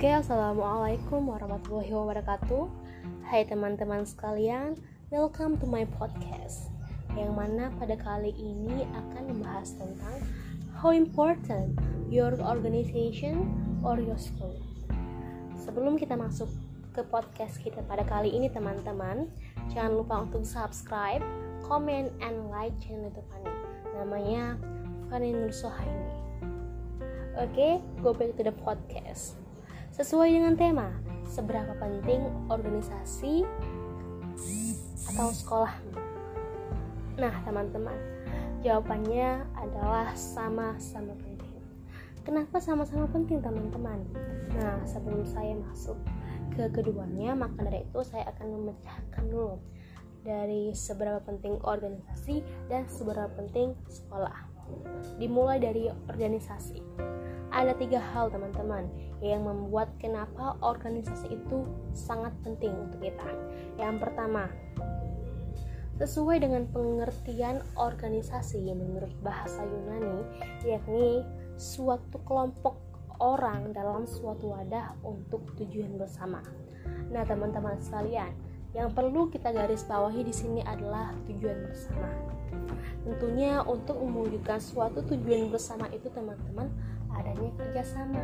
Oke, assalamualaikum warahmatullahi wabarakatuh. Hai teman-teman sekalian, welcome to my podcast. Yang mana pada kali ini akan membahas tentang how important your organization or your school. Sebelum kita masuk ke podcast kita pada kali ini teman-teman, jangan lupa untuk subscribe, comment, and like channel YouTube Fani. Namanya Fani Nur Sohaini. Oke, go back to the podcast. Sesuai dengan tema, seberapa penting organisasi atau sekolah? Nah, teman-teman, jawabannya adalah sama-sama penting. Kenapa sama-sama penting, teman-teman? Nah, sebelum saya masuk ke keduanya, maka dari itu saya akan memecahkan dulu dari seberapa penting organisasi dan seberapa penting sekolah. Dimulai dari organisasi ada tiga hal teman-teman yang membuat kenapa organisasi itu sangat penting untuk kita. Yang pertama, sesuai dengan pengertian organisasi yang menurut bahasa Yunani, yakni suatu kelompok orang dalam suatu wadah untuk tujuan bersama. Nah, teman-teman sekalian, yang perlu kita garis bawahi di sini adalah tujuan bersama. Tentunya untuk mewujudkan suatu tujuan bersama itu teman-teman adanya kerjasama.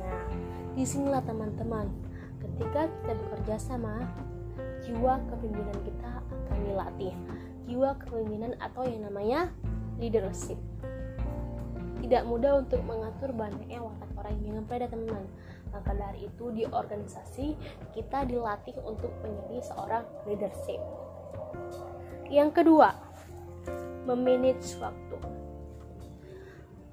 Nah, di sinilah teman-teman, ketika kita bekerja sama, jiwa kepemimpinan kita akan dilatih. Jiwa kepemimpinan atau yang namanya leadership. Tidak mudah untuk mengatur banyaknya watak orang yang berbeda teman-teman. Maka dari itu di organisasi kita dilatih untuk menjadi seorang leadership. Yang kedua, memanage waktu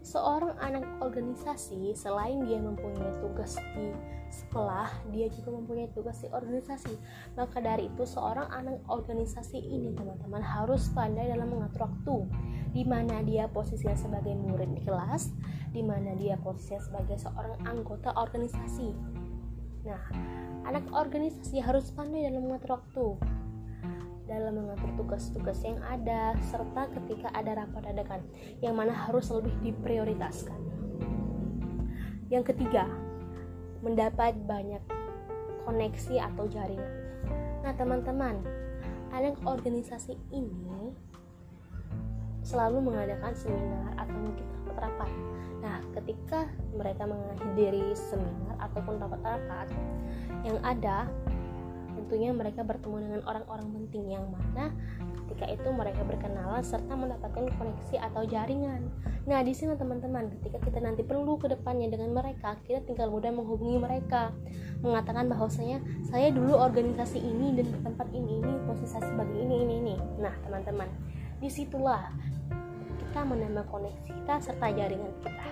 seorang anak organisasi selain dia mempunyai tugas di sekolah dia juga mempunyai tugas di organisasi maka dari itu seorang anak organisasi ini teman-teman harus pandai dalam mengatur waktu di mana dia posisinya sebagai murid di kelas di mana dia posisinya sebagai seorang anggota organisasi nah anak organisasi harus pandai dalam mengatur waktu dalam mengatur tugas-tugas yang ada serta ketika ada rapat dadakan yang mana harus lebih diprioritaskan. Yang ketiga, mendapat banyak koneksi atau jaringan. Nah, teman-teman, anak organisasi ini selalu mengadakan seminar atau mungkin rapat-rapat. Nah, ketika mereka menghadiri seminar ataupun rapat-rapat yang ada tentunya mereka bertemu dengan orang-orang penting yang mana ketika itu mereka berkenalan serta mendapatkan koneksi atau jaringan. Nah, di sini teman-teman, ketika kita nanti perlu ke depannya dengan mereka, kita tinggal mudah menghubungi mereka, mengatakan bahwasanya saya dulu organisasi ini dan tempat ini ini posisi sebagai ini ini ini. Nah, teman-teman, di situlah kita menambah koneksi kita serta jaringan kita.